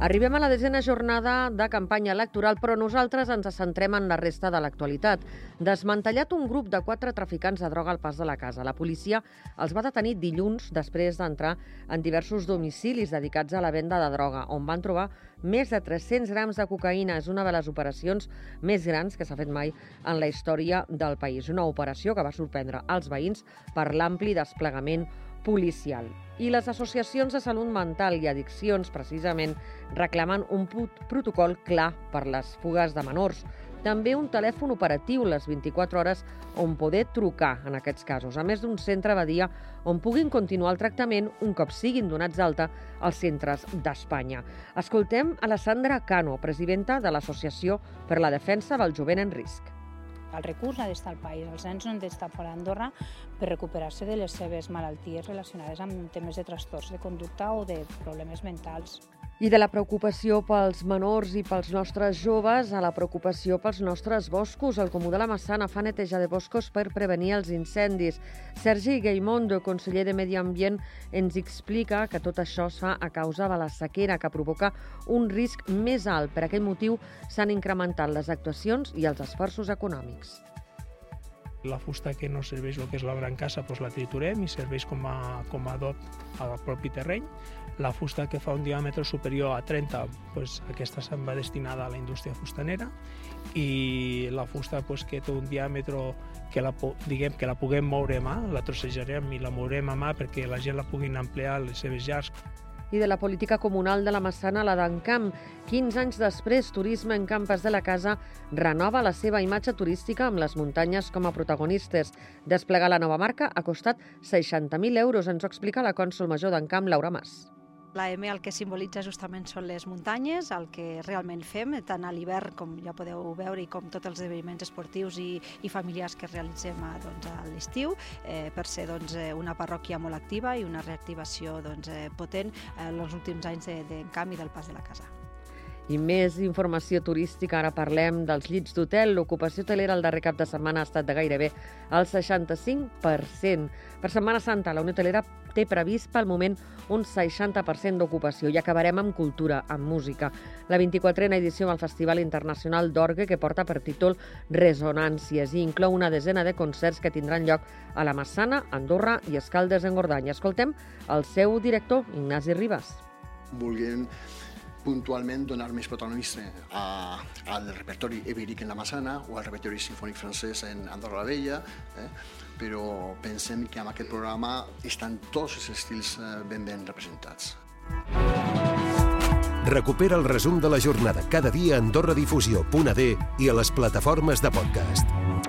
Arribem a la desena jornada de campanya electoral, però nosaltres ens centrem en la resta de l'actualitat. Desmantellat un grup de quatre traficants de droga al pas de la casa. La policia els va detenir dilluns després d'entrar en diversos domicilis dedicats a la venda de droga, on van trobar més de 300 grams de cocaïna. És una de les operacions més grans que s'ha fet mai en la història del país. Una operació que va sorprendre els veïns per l'ampli desplegament policial. I les associacions de salut mental i addiccions, precisament, reclamen un protocol clar per les fugues de menors. També un telèfon operatiu les 24 hores on poder trucar en aquests casos, a més d'un centre de dia on puguin continuar el tractament un cop siguin donats d'alta als centres d'Espanya. Escoltem a la Sandra Cano, presidenta de l'Associació per la Defensa del Jovent en Risc. El recurs ha d'estar al país, els nens no han d'estar fora d'Andorra per recuperar-se de les seves malalties relacionades amb temes de trastorns de conducta o de problemes mentals i de la preocupació pels menors i pels nostres joves a la preocupació pels nostres boscos. El Comú de la Massana fa neteja de boscos per prevenir els incendis. Sergi Gaimondo, conseller de Medi Ambient, ens explica que tot això es fa a causa de la sequera que provoca un risc més alt. Per aquest motiu s'han incrementat les actuacions i els esforços econòmics. La fusta que no serveix el que és la gran casa doncs la triturem i serveix com a, com a adob al propi terreny. La fusta que fa un diàmetre superior a 30, doncs aquesta se'n va destinada a la indústria fustanera i la fusta doncs, que té un diàmetre que la, diguem, que la puguem moure a mà, la trossejarem i la mourem a mà perquè la gent la puguin ampliar les seves llars i de la política comunal de la Massana, la d'Encamp. 15 anys després, Turisme en Campes de la Casa renova la seva imatge turística amb les muntanyes com a protagonistes. Desplegar la nova marca ha costat 60.000 euros, ens ho explica la cònsul major d'Encamp, Laura Mas. La M el que simbolitza justament són les muntanyes, el que realment fem, tant a l'hivern, com ja podeu veure, i com tots els esdeveniments esportius i, i familiars que realitzem a, doncs, a l'estiu, eh, per ser doncs, eh, una parròquia molt activa i una reactivació doncs, eh, potent en eh, els últims anys d'encamp de, i del pas de la casa. I més informació turística, ara parlem dels llits d'hotel. L'ocupació hotelera el darrer cap de setmana ha estat de gairebé el 65%. Per Setmana Santa, la Unió Hotelera té previst pel moment un 60% d'ocupació. I acabarem amb cultura, amb música. La 24a edició del Festival Internacional d'Orgue, que porta per títol Resonàncies i inclou una desena de concerts que tindran lloc a la Massana, Andorra i Escaldes en Gordany. Escoltem el seu director, Ignasi Ribas. Volguem puntualment donar més protagonisme a, al repertori ibèric en la Massana o al repertori sinfònic francès en Andorra la Vella, eh? però pensem que amb aquest programa estan tots els estils eh, ben ben representats. Recupera el resum de la jornada cada dia a AndorraDifusió.d i a les plataformes de podcast.